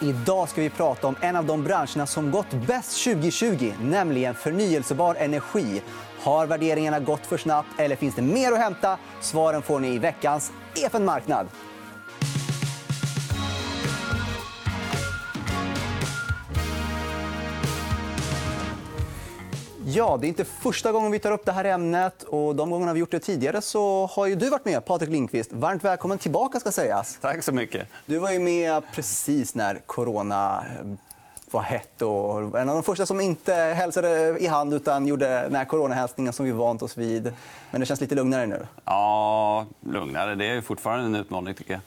Idag ska vi prata om en av de branscherna som gått bäst 2020, nämligen förnyelsebar energi. Har värderingarna gått för snabbt eller finns det mer att hämta? Svaren får ni i veckans EFN Marknad. Ja, det är inte första gången vi tar upp det här ämnet. Och de gångerna vi gjort det tidigare så har ju du varit med, Patrik Lindqvist. Varmt välkommen tillbaka. ska sägas. Tack så mycket. Du var ju med precis när corona eh, var hett. Och en av de första som inte hälsade i hand utan gjorde den här coronahälsningen som vi vant oss vid. Men det känns lite lugnare nu. Ja, lugnare. Det är fortfarande en utmaning. tycker jag.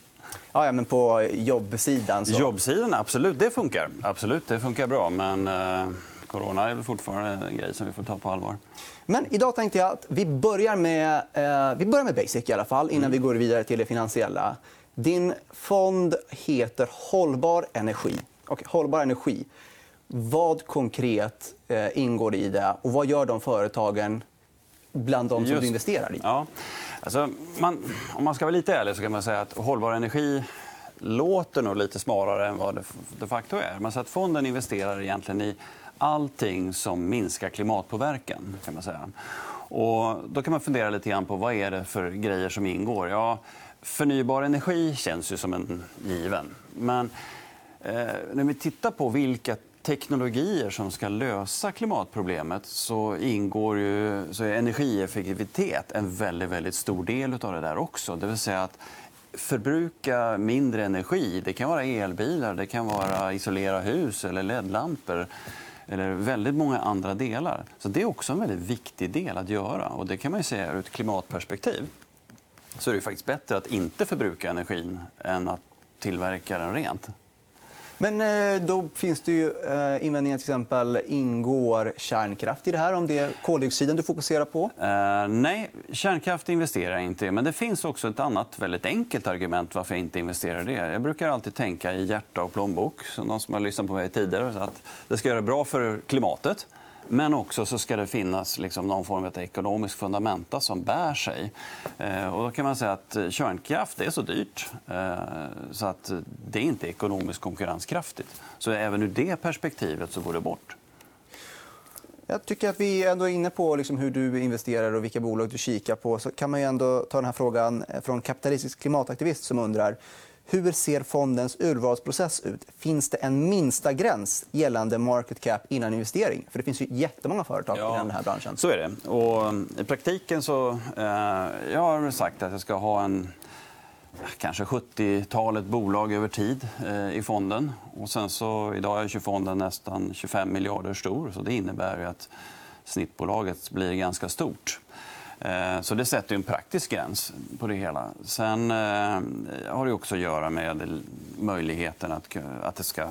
Ja, ja, men på jobbsidan? Så... Jobbsidan, absolut. Det funkar. Absolut, det funkar bra. Men... Eh corona är väl fortfarande en grej som vi får ta på allvar. Men idag tänkte jag att vi börjar med, eh, vi börjar med basic i alla fall innan mm. vi går vidare till det finansiella. Din fond heter Hållbar energi. Okay, hållbar energi. Vad konkret eh, ingår i det och vad gör de företagen bland de som Just. du investerar i? Ja. Alltså, man, om man ska vara lite ärlig så kan man säga att hållbar energi låter nog lite smalare än vad det de facto är. Man att fonden investerar egentligen i allting som minskar klimatpåverkan. Kan man säga. Och då kan man fundera lite grann på vad är det för grejer som ingår. Ja, förnybar energi känns ju som en given. Men eh, när vi tittar på vilka teknologier som ska lösa klimatproblemet så ingår ju så är energieffektivitet en väldigt, väldigt stor del av det där också. Det vill säga att förbruka mindre energi. Det kan vara elbilar, det kan vara isolera hus eller ledlampor eller väldigt många andra delar. Så Det är också en väldigt viktig del att göra. Och det kan man säga ur ett klimatperspektiv så är det faktiskt bättre att inte förbruka energin än att tillverka den rent. Men eh, då finns det ju eh, invändningar. Till exempel, ingår kärnkraft i det här? Om det är koldioxiden du fokuserar på? Uh, nej, kärnkraft investerar jag inte i. Men det finns också ett annat väldigt enkelt argument varför jag inte investerar i det. Jag brukar alltid tänka i hjärta och plånbok. Som någon som har lyssnat på mig tidigare. Så att det ska göra bra för klimatet. Men också så ska det finnas liksom någon form av ekonomisk fundamenta som bär sig. Eh, och då kan man säga att eh, kärnkraft är så dyrt eh, så att det inte är ekonomiskt konkurrenskraftigt. Så även ur det perspektivet så går det bort. Jag tycker att vi ändå är inne på liksom hur du investerar och vilka bolag du kikar på. Så kan man ändå ta den här frågan från kapitalistisk klimataktivist som undrar hur ser fondens urvalsprocess ut? Finns det en minsta gräns gällande market cap innan investering? För Det finns ju jättemånga företag ja, i den här branschen. Så är det. Och I praktiken så... Eh, jag har sagt att jag ska ha en kanske 70-talet bolag över tid eh, i fonden. Och sen så, idag är fonden nästan 25 miljarder stor. Så det innebär att snittbolaget blir ganska stort. Eh, så det sätter en praktisk gräns på det hela. Sen eh, har det också att göra med möjligheten att, att det ska...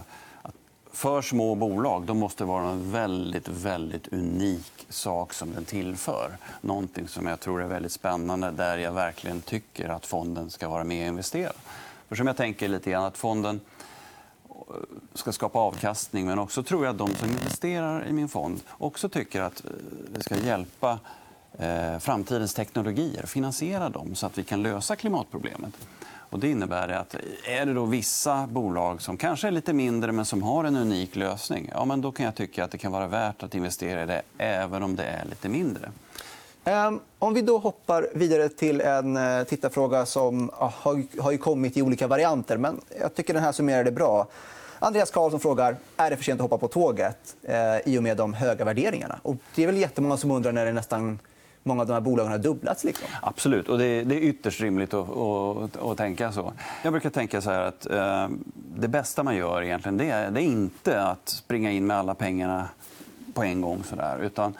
Att för små bolag då måste det vara en väldigt, väldigt unik sak som den tillför. Någonting som jag tror är väldigt spännande, där jag verkligen tycker att fonden ska vara med och investera. För som jag tänker lite grann att fonden eh, ska skapa avkastning men också tror jag att de som investerar i min fond också tycker att det ska hjälpa Eh, framtidens teknologier, finansiera dem så att vi kan lösa klimatproblemet. Och det innebär att är det då vissa bolag som kanske är lite mindre men som har en unik lösning ja, men då kan jag tycka att det kan vara värt att investera i det även om det är lite mindre. Ehm, om vi då hoppar vidare till en eh, tittarfråga som har kommit i olika varianter. Men jag tycker den här summerar det bra. Andreas Karlsson frågar är det för sent att hoppa på tåget eh, i och med de höga värderingarna. Och det är väl jättemånga som undrar när det nästan många av de här bolagen har dubblats. Liksom. Absolut. Och det, är, det är ytterst rimligt att, att, att, tänka så. Jag brukar tänka så här att eh, det bästa man gör egentligen det är, det är inte att springa in med alla pengarna på en gång. Så där, utan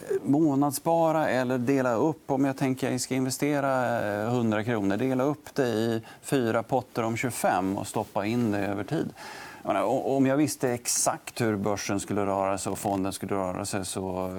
eh, månadsspara eller dela upp. Om jag tänker att jag ska investera eh, 100 kronor, dela upp det i fyra potter om 25 och stoppa in det över tid. Om jag visste exakt hur börsen skulle röra sig och fonden skulle röra sig så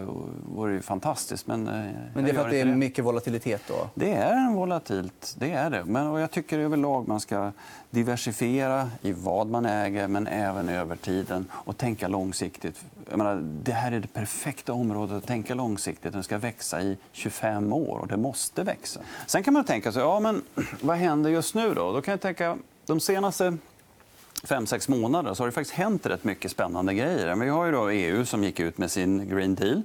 vore det fantastiskt. Men, eh, men det är för att det är mycket volatilitet? Då? Det är en volatilt. Det är det. Men, och jag tycker överlag man ska diversifiera i vad man äger men även över tiden och tänka långsiktigt. Menar, det här är det perfekta området att tänka långsiktigt. Den ska växa i 25 år och det måste växa. Sen kan man tänka sig, ja, men vad händer just nu? Då, då kan jag tänka de senaste fem, sex månader så har det faktiskt hänt rätt mycket spännande grejer. Vi har ju då EU som gick ut med sin Green Deal.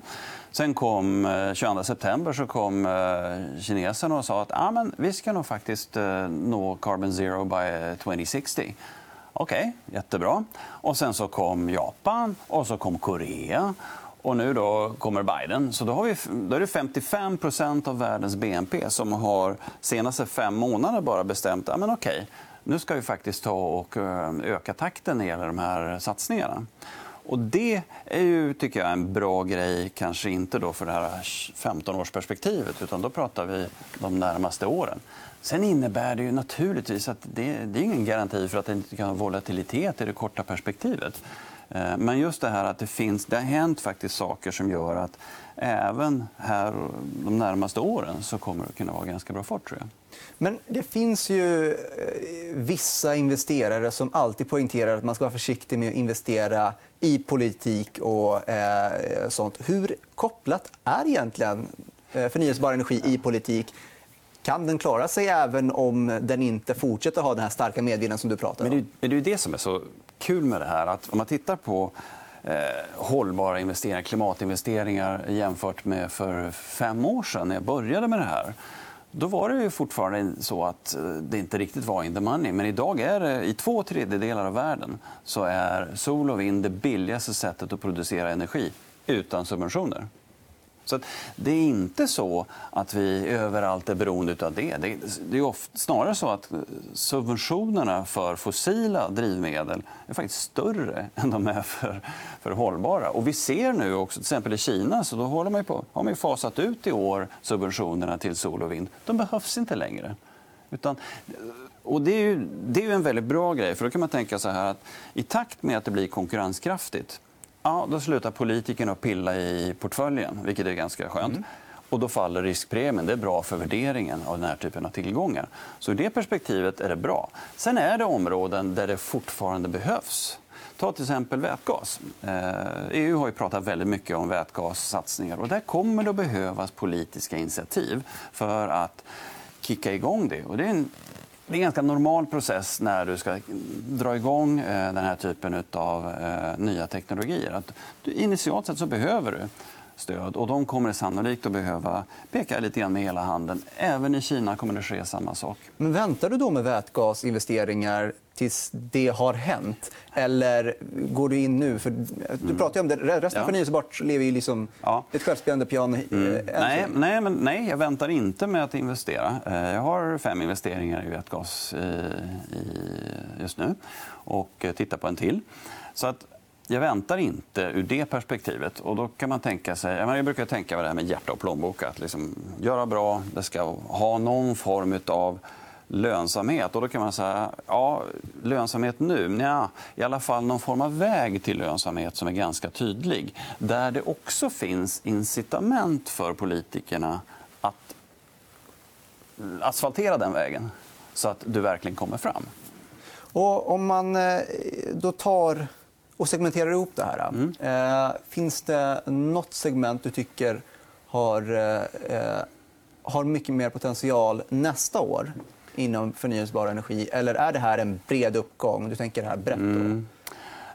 Sen kom eh, 22 september så kom eh, kineserna och sa att ah, men vi ska nog faktiskt eh, nå carbon zero by 2060. Okej, okay, jättebra. Och sen så kom Japan och så kom Korea. Och nu då kommer Biden. Så då, har vi, då är det 55% av världens BNP som har senaste fem månader bara bestämt att ah, okay, nu ska vi faktiskt ta och eh, öka takten när det gäller de här satsningarna. Och det är ju, tycker jag, en bra grej, kanske inte då för det här 15-årsperspektivet utan då pratar vi de närmaste åren. Sen innebär det ju naturligtvis att det, det är ingen garanti för att det inte kan ha volatilitet i det korta perspektivet. Eh, men just det här att det finns, det har hänt faktiskt saker som gör att även här de närmaste åren så kommer det kunna vara ganska bra fart. Tror jag. Men det finns ju eh, vissa investerare som alltid poängterar att man ska vara försiktig med att investera i politik och eh, sånt. Hur kopplat är egentligen eh, förnyelsebar energi i politik? Kan den klara sig även om den inte fortsätter ha den här starka medvinden som du pratar om? Men det är det som är så kul med det här. Att om man tittar på eh, hållbara investeringar, klimatinvesteringar jämfört med för fem år sedan när jag började med det här då var det ju fortfarande så att eh, det inte riktigt var in the money. Men idag är det, i två tredjedelar av världen så är sol och vind det billigaste sättet att producera energi utan subventioner. Så det är inte så att vi överallt är beroende av det. Det är ofta, snarare så att subventionerna för fossila drivmedel är faktiskt större än de är för, för hållbara. Och vi ser nu också, till exempel i Kina, så då håller man på, har man fasat ut i år subventionerna till sol och vind. De behövs inte längre. Utan, och det är, ju, det är en väldigt bra grej. för då kan man tänka så här att I takt med att det blir konkurrenskraftigt Ja, då slutar politikerna att pilla i portföljen, vilket är ganska skönt. Mm. Och då faller riskpremien. Det är bra för värderingen av den här typen av tillgångar. Så I det perspektivet är det bra. Sen är det områden där det fortfarande behövs. Ta till exempel vätgas. EU eh, e har ju pratat väldigt mycket om vätgassatsningar. Och där kommer det att behövas politiska initiativ för att kicka igång det. Och det är en det är en ganska normal process när du ska dra igång eh, den här typen av eh, nya teknologier. Att initialt sett så behöver du stöd. Och de kommer sannolikt att behöva peka lite grann med hela handen. Även i Kina kommer det ske samma sak. Men väntar du då med vätgasinvesteringar tills det har hänt? Eller går du in nu? För du pratar om det. Resten ja. förnyelsebart lever ju liksom ja. ett självspelande piano. Eh, mm. Nej, nej, men, nej, jag väntar inte med att investera. Eh, jag har fem investeringar i vätgas just nu och tittar på en till. Så att jag väntar inte ur det perspektivet. Och då kan man tänka sig, jag brukar tänka på det här med hjärta och plånbok. Att liksom göra bra, det ska ha någon form av lönsamhet. Och då kan man säga, ja, lönsamhet nu? Nja, i alla fall någon form av väg till lönsamhet som är ganska tydlig. Där det också finns incitament för politikerna att asfaltera den vägen så att du verkligen kommer fram. Och om man eh, då tar och segmenterar ihop det här. Mm. Eh, finns det nåt segment du tycker har, eh, har mycket mer potential nästa år inom förnyelsebar energi? Eller är det här en bred uppgång? Du tänker det här brett? Mm.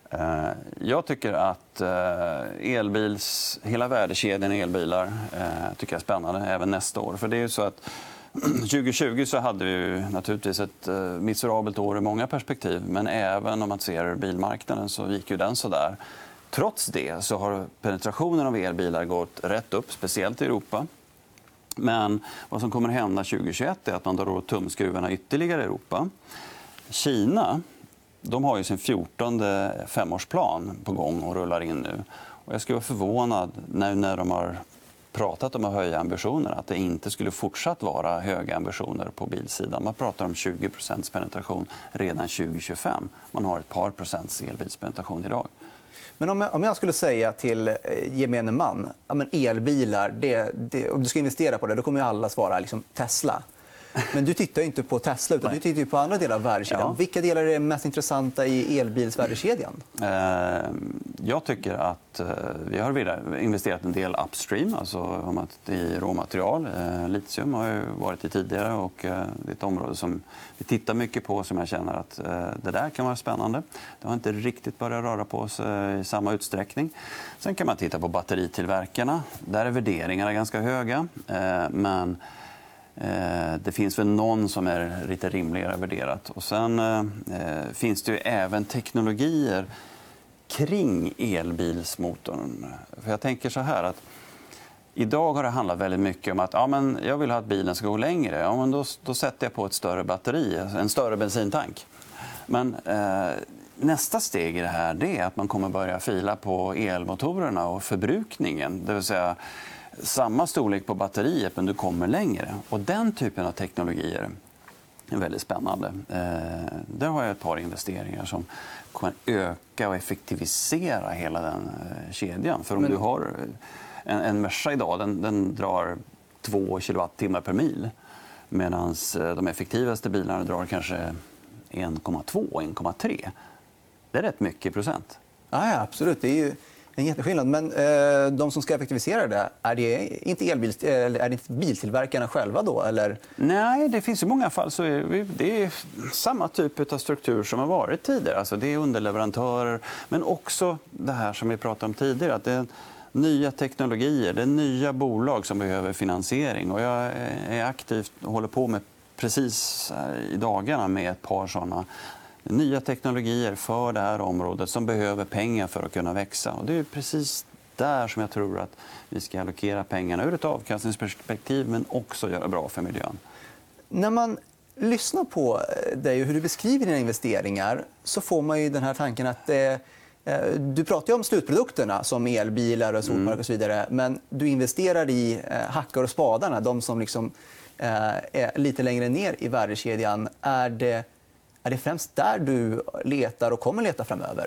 Eh, jag tycker att eh, elbils, hela värdekedjan i elbilar eh, tycker jag är spännande även nästa år. För det är så att 2020 så hade vi naturligtvis ett miserabelt år i många perspektiv. Men även om man ser bilmarknaden så gick ju den så där. Trots det så har penetrationen av elbilar gått rätt upp, speciellt i Europa. Men vad som kommer att hända 2021 är att man drar åt tumskruvarna ytterligare i Europa. Kina de har ju sin 14 femårsplan på gång och rullar in nu. Och jag skulle vara förvånad när, när de har pratat om att höja ambitionerna att det inte skulle fortsatt vara höga ambitioner på bilsidan. Man pratar om 20% penetration redan 2025. Man har ett par procents elbilspenetration idag. Men om jag, om jag skulle säga till eh, gemene man att ja, elbilar, det, det, om du ska investera på det, då kommer alla svara liksom, Tesla. Men du tittar inte på Tesla, utan du tittar på andra delar av värdekedjan. Ja. Vilka delar är mest intressanta i elbilsvärdekedjan? Eh, jag tycker att eh, vi har investerat en del upstream, alltså i råmaterial. Eh, litium har jag varit i tidigare och det är ett område som vi tittar mycket på som jag känner att det där kan vara spännande. Det har inte riktigt börjat röra på sig i samma utsträckning. Sen kan man titta på batteritillverkarna. Där är värderingarna ganska höga. Men Eh, det finns väl någon som är lite rimligare värderat. Och sen eh, eh, finns det ju även teknologier kring elbilsmotorn. För jag tänker så här att Idag har det handlat väldigt mycket om att ja, men jag vill att bilen ska gå längre. Ja, men då, då sätter jag på ett större batteri, en större bensintank. Men eh, nästa steg i det här är att man kommer börja fila på elmotorerna och förbrukningen. Det vill säga samma storlek på batteriet, men du kommer längre. Och Den typen av teknologier är väldigt spännande. Eh, där har jag ett par investeringar som kommer öka och effektivisera hela den eh, kedjan. För om Men... du har en, en Merca idag den, den drar 2 kilowattimmar per mil medan eh, de effektivaste bilarna drar kanske 1,2-1,3. Det är rätt mycket procent. Ja, absolut. Det är ju en jätteskillnad. Men eh, de som ska effektivisera det, är det inte, elbil, eller är det inte biltillverkarna själva? då? Eller? Nej, det finns i många fall så är det är samma typ av struktur som har varit tidigare. Alltså det är underleverantörer, men också det här som vi pratade om tidigare. Att det är nya teknologier, det är nya bolag som behöver finansiering. Och jag är aktivt och håller på med precis eh, i dagarna med ett par såna nya teknologier för det här området som behöver pengar för att kunna växa. Och det är precis där som jag tror att vi ska allokera pengarna ur ett avkastningsperspektiv men också göra bra för miljön. När man lyssnar på dig och hur du beskriver dina investeringar så får man ju den här tanken att eh, du pratar om slutprodukterna som elbilar och solparker mm. och så vidare. Men du investerar i eh, hackar och spadarna, de som liksom, eh, är lite längre ner i värdekedjan. Är det är det främst där du letar och kommer leta framöver?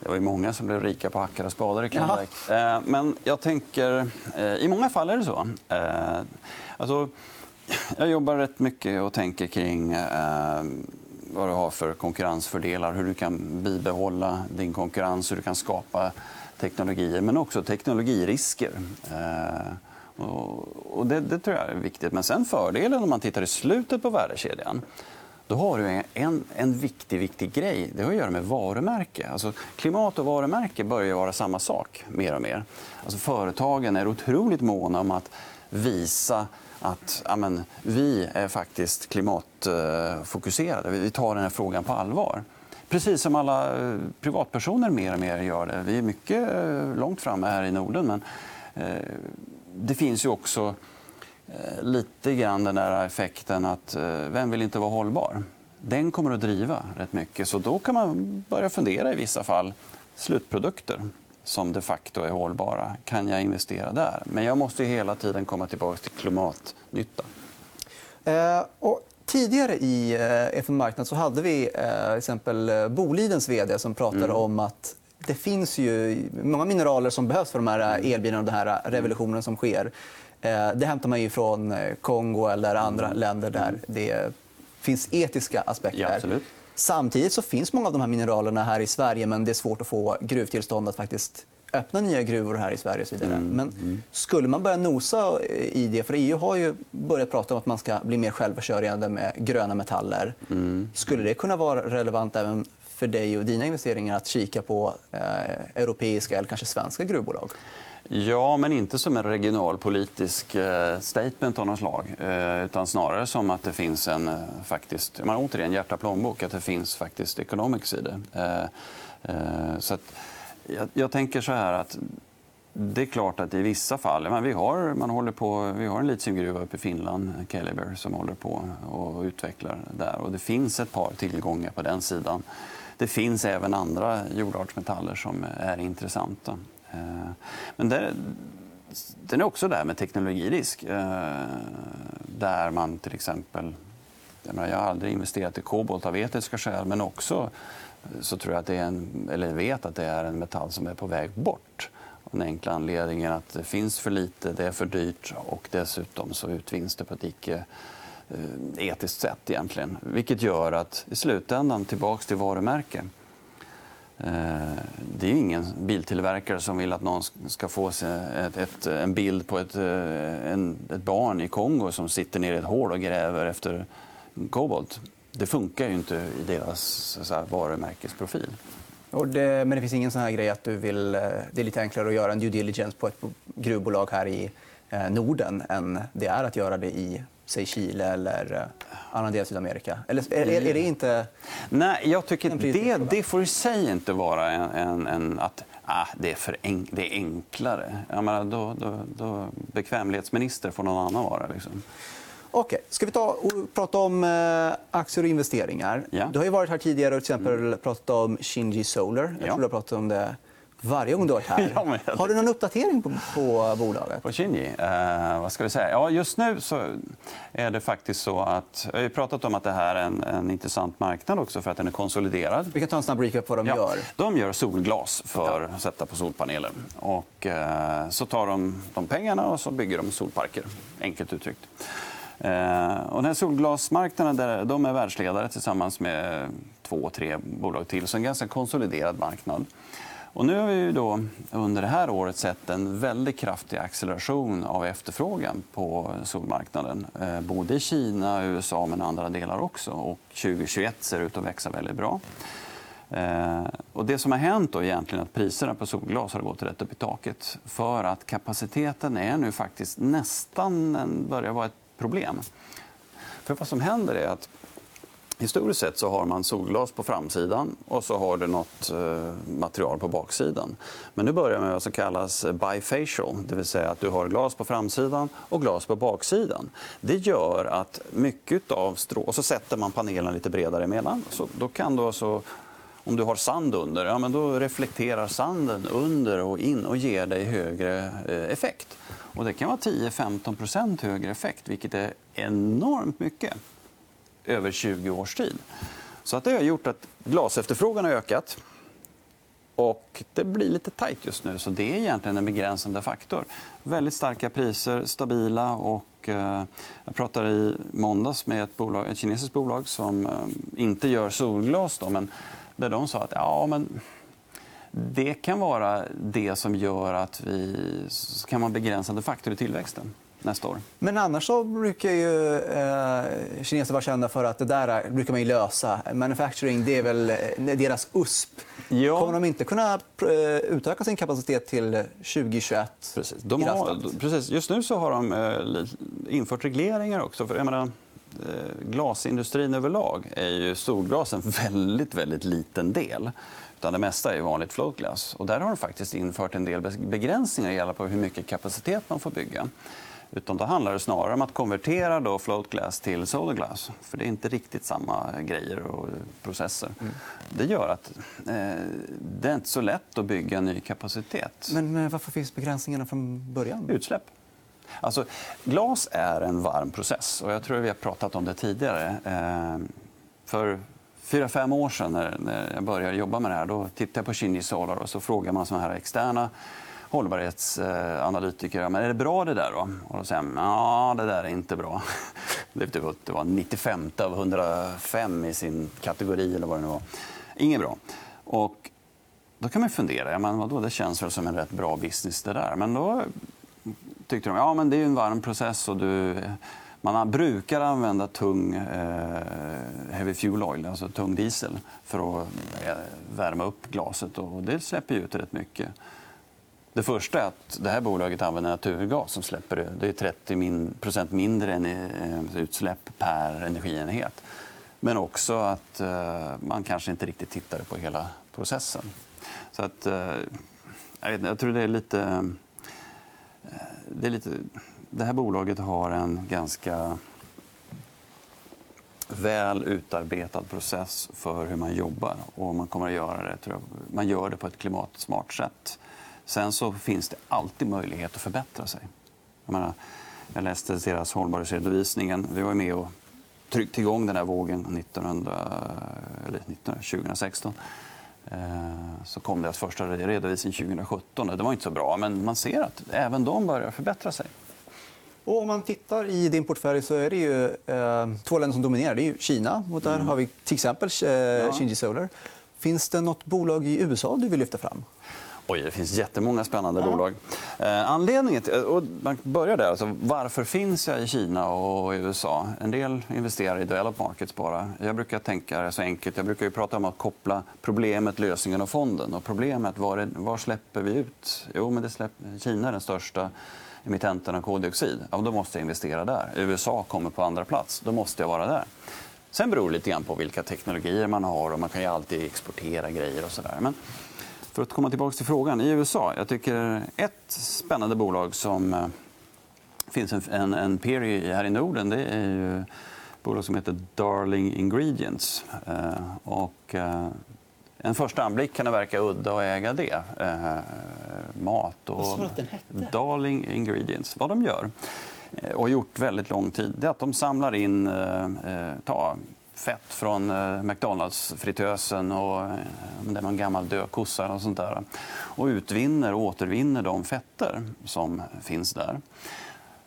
Det var ju många som blev rika på hackar och spadar i Klondike. Eh, men jag tänker... Eh, I många fall är det så. Eh, alltså, jag jobbar rätt mycket och tänker kring vad du har för konkurrensfördelar, hur du kan bibehålla din konkurrens, hur du kan skapa teknologier, men också teknologirisker. Och det, det tror jag är viktigt. Men sen fördelen om man tittar i slutet på värdekedjan då har du en, en viktig, viktig grej. Det har att göra med varumärke. Alltså, klimat och varumärke börjar vara samma sak mer och mer. Alltså, företagen är otroligt måna om att visa att amen, vi är faktiskt klimatfokuserade. Vi tar den här frågan på allvar. Precis som alla eh, privatpersoner mer och mer gör det. Vi är mycket eh, långt framme här i Norden. Men eh, det finns ju också lite grann den där effekten att eh, vem vill inte vara hållbar? Den kommer att driva rätt mycket. Så då kan man börja fundera i vissa fall. Slutprodukter som de facto är hållbara. Kan jag investera där? Men jag måste hela tiden komma tillbaka till klimatnytta. Eh, och tidigare i eh, FN Marknad så hade vi eh, exempel Bolidens vd som pratade mm. om att det finns ju många mineraler som behövs för de här elbilarna och den här revolutionen som sker. Eh, det hämtar man ju från eh, Kongo eller andra mm. länder där det finns etiska aspekter. Ja, Samtidigt så finns många av de här mineralerna här i Sverige men det är svårt att få gruvtillstånd att faktiskt öppna nya gruvor här i Sverige. Så vidare. Mm. Men mm. skulle man börja nosa i det... för EU har ju börjat prata om att man ska bli mer självförsörjande med gröna metaller. Mm. Skulle det kunna vara relevant även för dig och dina investeringar att kika på eh, europeiska eller kanske svenska gruvbolag? Ja, men inte som en regionalpolitisk eh, statement av något slag. Eh, utan snarare som att det finns en, eh, faktiskt, man, återigen hjärta plånbok, att det finns faktiskt economics i det. Så att, jag, jag tänker så här att det är klart att i vissa fall... Men vi, har, man håller på, vi har en litiumgruva uppe i Finland, Keliber, som håller på och utvecklar där. Och det finns ett par tillgångar på den sidan. Det finns även andra jordartsmetaller som är intressanta. Eh, men där, den är också där med teknologirisk. Eh, där man till exempel... Jag, menar, jag har aldrig investerat i kobolt av etiska skäl men också eh, så tror jag att det är en, eller vet att det är en metall som är på väg bort. Den enkla anledningen att det finns för lite, det är för dyrt och dessutom så utvinns det på ett icke-etiskt sätt. egentligen. Vilket gör att i slutändan, tillbaka till varumärken Eh, det är ingen biltillverkare som vill att någon ska få ett, ett, en bild på ett, eh, en, ett barn i Kongo som sitter nere i ett hål och gräver efter kobolt. Det funkar ju inte i deras så här, varumärkesprofil. Och det, men det finns ingen sån här grej att du vill... Eh, det är lite enklare att göra en due diligence på ett gruvbolag här i Norden än det är att göra det i säg Chile eller annan del av Sydamerika? Eller är, är, det inte... Nej, jag tycker det, det får i sig inte vara en, en, en att ah, det, är för en, det är enklare. Jag menar, då, då, då, bekvämlighetsminister får någon annan vara. Liksom. Okej. Ska vi ta och prata om eh, aktier och investeringar? Ja. Du har ju varit här tidigare och till exempel mm. pratat om Shinji Solar. Jag tror du har pratat om det varje gång du har varit här. Ja, har du någon uppdatering på, på bolaget? På Shinji? Eh, vad ska vi säga? Ja, just nu så är det faktiskt så att... Jag har pratat om att det här är en, en intressant marknad också för att den är konsoliderad. Vi kan ta en snabb recap på vad de ja, gör. De gör solglas för att sätta på solpaneler. Och, eh, så tar de de pengarna och så bygger de solparker, enkelt uttryckt. Eh, och den här solglasmarknaden där, de är världsledare tillsammans med två, tre bolag till. Så en ganska konsoliderad marknad. Och nu har vi då under det här året sett en väldigt kraftig acceleration av efterfrågan på solmarknaden. Eh, både i Kina, USA men andra delar också. Och 2021 ser ut att växa väldigt bra. Eh, och det som har hänt då egentligen är att priserna på solglas har gått rätt upp i taket. För att kapaciteten är nu faktiskt nästan börjar vara ett problem. För vad som händer är att Historiskt sett så har man solglas på framsidan och så har du nåt eh, material på baksidan. Men nu börjar med vad som kallas bifacial, det vill säga att du har glas på framsidan och glas på baksidan. Det gör att mycket av strå... Och så sätter man panelen lite bredare emellan. Så då kan du alltså om du har sand under, ja, men då reflekterar sanden under och in och ger dig högre eh, effekt. Och det kan vara 10-15% högre effekt, vilket är enormt mycket över 20 års tid. Så att det har gjort att glasefterfrågan har ökat. Och det blir lite tajt just nu, så det är egentligen en begränsande faktor. Väldigt starka priser, stabila. och eh, Jag pratade i måndags med ett, bolag, ett kinesiskt bolag som eh, inte gör solglas. Då, men där de sa att ja, men det kan vara det som gör att vi kan vara en begränsande faktor i tillväxten nästa år. Men annars så brukar ju eh, kineser vara kända för att det där brukar man lösa. Manufacturing det är väl eh, deras USP. Ja. Kommer de inte kunna eh, utöka sin kapacitet till 2021? Precis. De har, precis. Just nu så har de eh, infört regleringar också. För, jag menar, glasindustrin överlag är ju solglas en väldigt, väldigt liten del. Utan det mesta är vanligt floatglass. Och där har de faktiskt infört en del begränsningar på hur mycket kapacitet man får bygga. Utan då handlar det snarare om att konvertera då float glass till solar glass. För det är inte riktigt samma grejer och processer. Mm. Det gör att eh, det är inte så lätt att bygga ny kapacitet. Men varför finns begränsningarna från början? Utsläpp. Alltså, glas är en varm process. och Jag tror att vi har pratat om det tidigare. Eh, för fyra, fem år sedan när jag började jobba med det här då tittade jag på Shinji Solar och så frågade man såna här externa hållbarhetsanalytiker. Men är det bra det där då? Och då säger ja, det där är inte bra. Typ det var 95 av 105 i sin kategori eller vad det nu var. Inget bra. Och då kan man fundera, ja, men vadå, det känns väl som en rätt bra business det där. Men då tyckte de, ja men det är en varm process och du, man brukar använda tung eh, heavy fuel oil, alltså tung diesel, för att eh, värma upp glaset och det släpper ut rätt mycket. Det första är att det här bolaget använder naturgas som släpper det är 30 min mindre än eh, utsläpp per energienhet. Men också att eh, man kanske inte riktigt tittade på hela processen. Så att, eh, jag, jag tror det är lite... Det, är lite, det här bolaget har en ganska väl utarbetad process för hur man jobbar. Och man kommer att göra det, tror jag, man gör det på ett klimatsmart sätt. Sen så finns det alltid möjlighet att förbättra sig. Jag, menar, jag läste deras hållbarhetsredovisningen. Vi var med och tryckte igång den här vågen 1900, eller 2016. Eh, så kom deras första redovisning 2017. Det var inte så bra, men man ser att även de börjar förbättra sig. Och om man tittar i din portfölj så är det ju eh, två länder som dominerar. Det är Kina och där mm. har vi till exempel eh. Shinji Solar. Finns det nåt bolag i USA du vill lyfta fram? Oj, det finns jättemånga spännande ja. bolag. Eh, anledningen till, och man börjar där. Alltså, varför finns jag i Kina och i USA? En del investerar i developed markets bara. Jag brukar tänka så enkelt. Jag brukar ju prata om att koppla problemet, lösningen och fonden. Och problemet, var, är, var släpper vi ut? Jo, men det släpper, Kina är den största emittenten av koldioxid. Ja, då måste jag investera där. USA kommer på andra plats. Då måste jag vara där. Sen beror det lite grann på vilka teknologier man har. och Man kan ju alltid exportera grejer. och så där. Men för att komma tillbaka till frågan. I USA, jag tycker ett spännande bolag som eh, finns en, en, en peer här i Norden det är ju ett bolag som heter Darling Ingredients. Eh, och, eh, en första anblick kan det verka udda att äga det. Eh, mat och... Vad den hette? Darling Ingredients. Vad de gör och har gjort väldigt lång tid det är att de samlar in eh, ta, fett från eh, McDonalds-fritösen och eh, det är någon gammal död kossa och sånt där. Och utvinner och återvinner de fetter som finns där.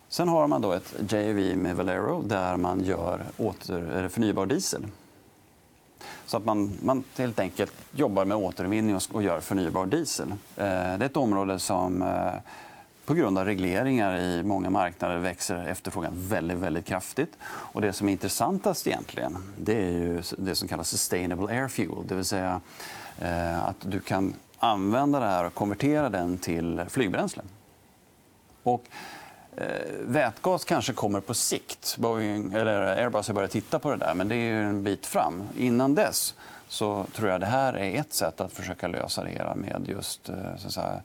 Sen har man då ett JV med Valero där man gör åter, förnybar diesel. Så att man, man helt enkelt jobbar med återvinning och gör förnybar diesel. Eh, det är ett område som eh, på grund av regleringar i många marknader växer efterfrågan väldigt, väldigt kraftigt. Och det som är intressantast egentligen det är ju det som kallas sustainable air fuel. Det vill säga eh, att du kan använda det här och konvertera den till flygbränsle. Och eh, Vätgas kanske kommer på sikt. Boeing, eller Airbus har börjat titta på det där, men det är en bit fram. Innan dess så tror jag det här är ett sätt att försöka lösa det hela med just eh, så att säga,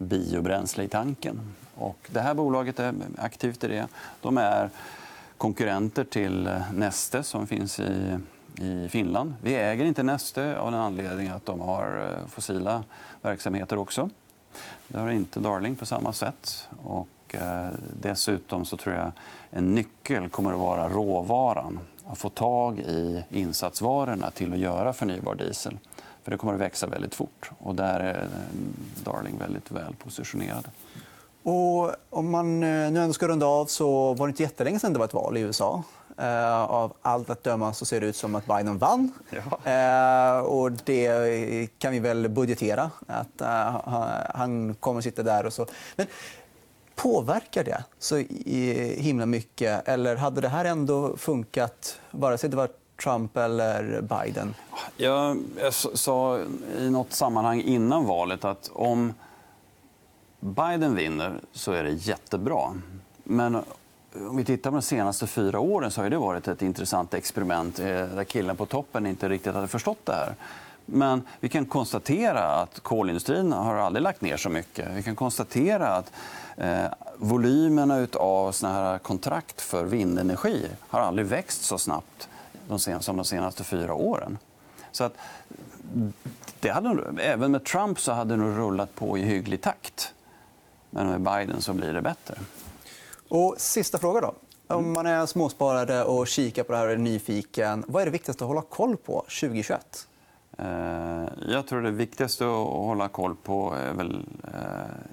biobränsle i tanken. Och det här bolaget är aktivt i det. De är konkurrenter till Neste som finns i, i Finland. Vi äger inte Neste av den anledningen att de har eh, fossila verksamheter också. Det har inte Darling på samma sätt. Och, eh, dessutom så tror jag en nyckel kommer att vara råvaran. Att få tag i insatsvarorna till att göra förnybar diesel. För det kommer att växa väldigt fort. Och där är Darling väldigt väl positionerad. Och om man eh, nu ändå ska runda av så var det inte jättelänge sedan det var ett val i USA. Uh, av allt att döma så ser det ut som att Biden vann. Ja. Uh, och det kan vi väl budgetera. Att, uh, han kommer sitta där. och så. Men påverkar det så himla mycket? Eller hade det här ändå funkat vare sig det var Trump eller Biden? Jag, jag sa i nåt sammanhang innan valet att om Biden vinner så är det jättebra. Men eh, om vi tittar på de senaste fyra åren så har det varit ett intressant experiment eh, där killen på toppen inte riktigt hade förstått det här. Men vi kan konstatera att kolindustrin har aldrig lagt ner så mycket. Vi kan konstatera att eh, volymerna av såna här kontrakt för vindenergi har aldrig växt så snabbt som de senaste fyra åren. Så att, det hade, även med Trump så hade det nog rullat på i hygglig takt. Men med Biden så blir det bättre. Och sista fråga. då. Om man är småsparare och kikar på det här och är nyfiken, vad är det viktigaste att hålla koll på 2021? Eh, jag tror det viktigaste att hålla koll på är väl eh,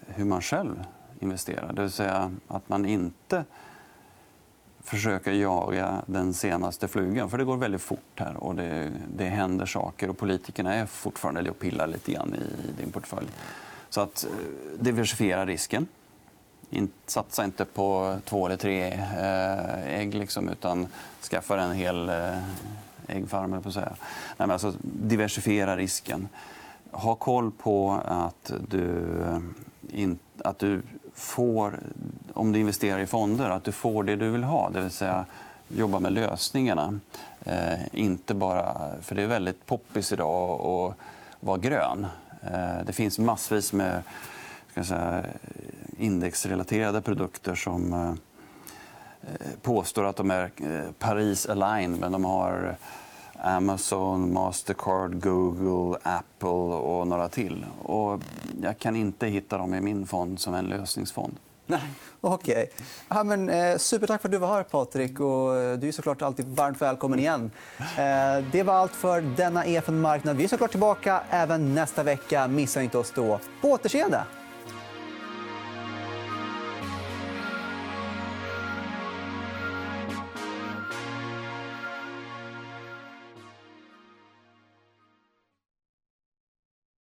hur man själv investerar. Det vill säga att man inte försöka jaga den senaste flugan. För det går väldigt fort här och det, det händer saker. och Politikerna är fortfarande och pillar lite grann i din portfölj. Så att eh, diversifiera risken. satsa inte på två eller tre eh, ägg, liksom, utan skaffa en hel eh, äggfarm. På säga. Nej, men alltså, diversifiera risken. Ha koll på att du, eh, in, att du får, om du investerar i fonder, att du får det du vill ha. Det vill säga jobba med lösningarna. Eh, inte bara, för det är väldigt poppis idag att vara grön. Eh, det finns massvis med ska säga, indexrelaterade produkter som eh, eh påstår att de är eh, Paris-aligned, men de har Amazon, Mastercard, Google, Apple och några till. Och jag kan inte hitta dem i min fond som en lösningsfond. Nej, Okay. Ja, men, eh, supertack för att du var här, Patrik. Och, eh, du är såklart alltid varmt välkommen igen. Eh, det var allt för denna EFN Marknad. Vi är såklart tillbaka även nästa vecka. Missa inte oss då. På återseende!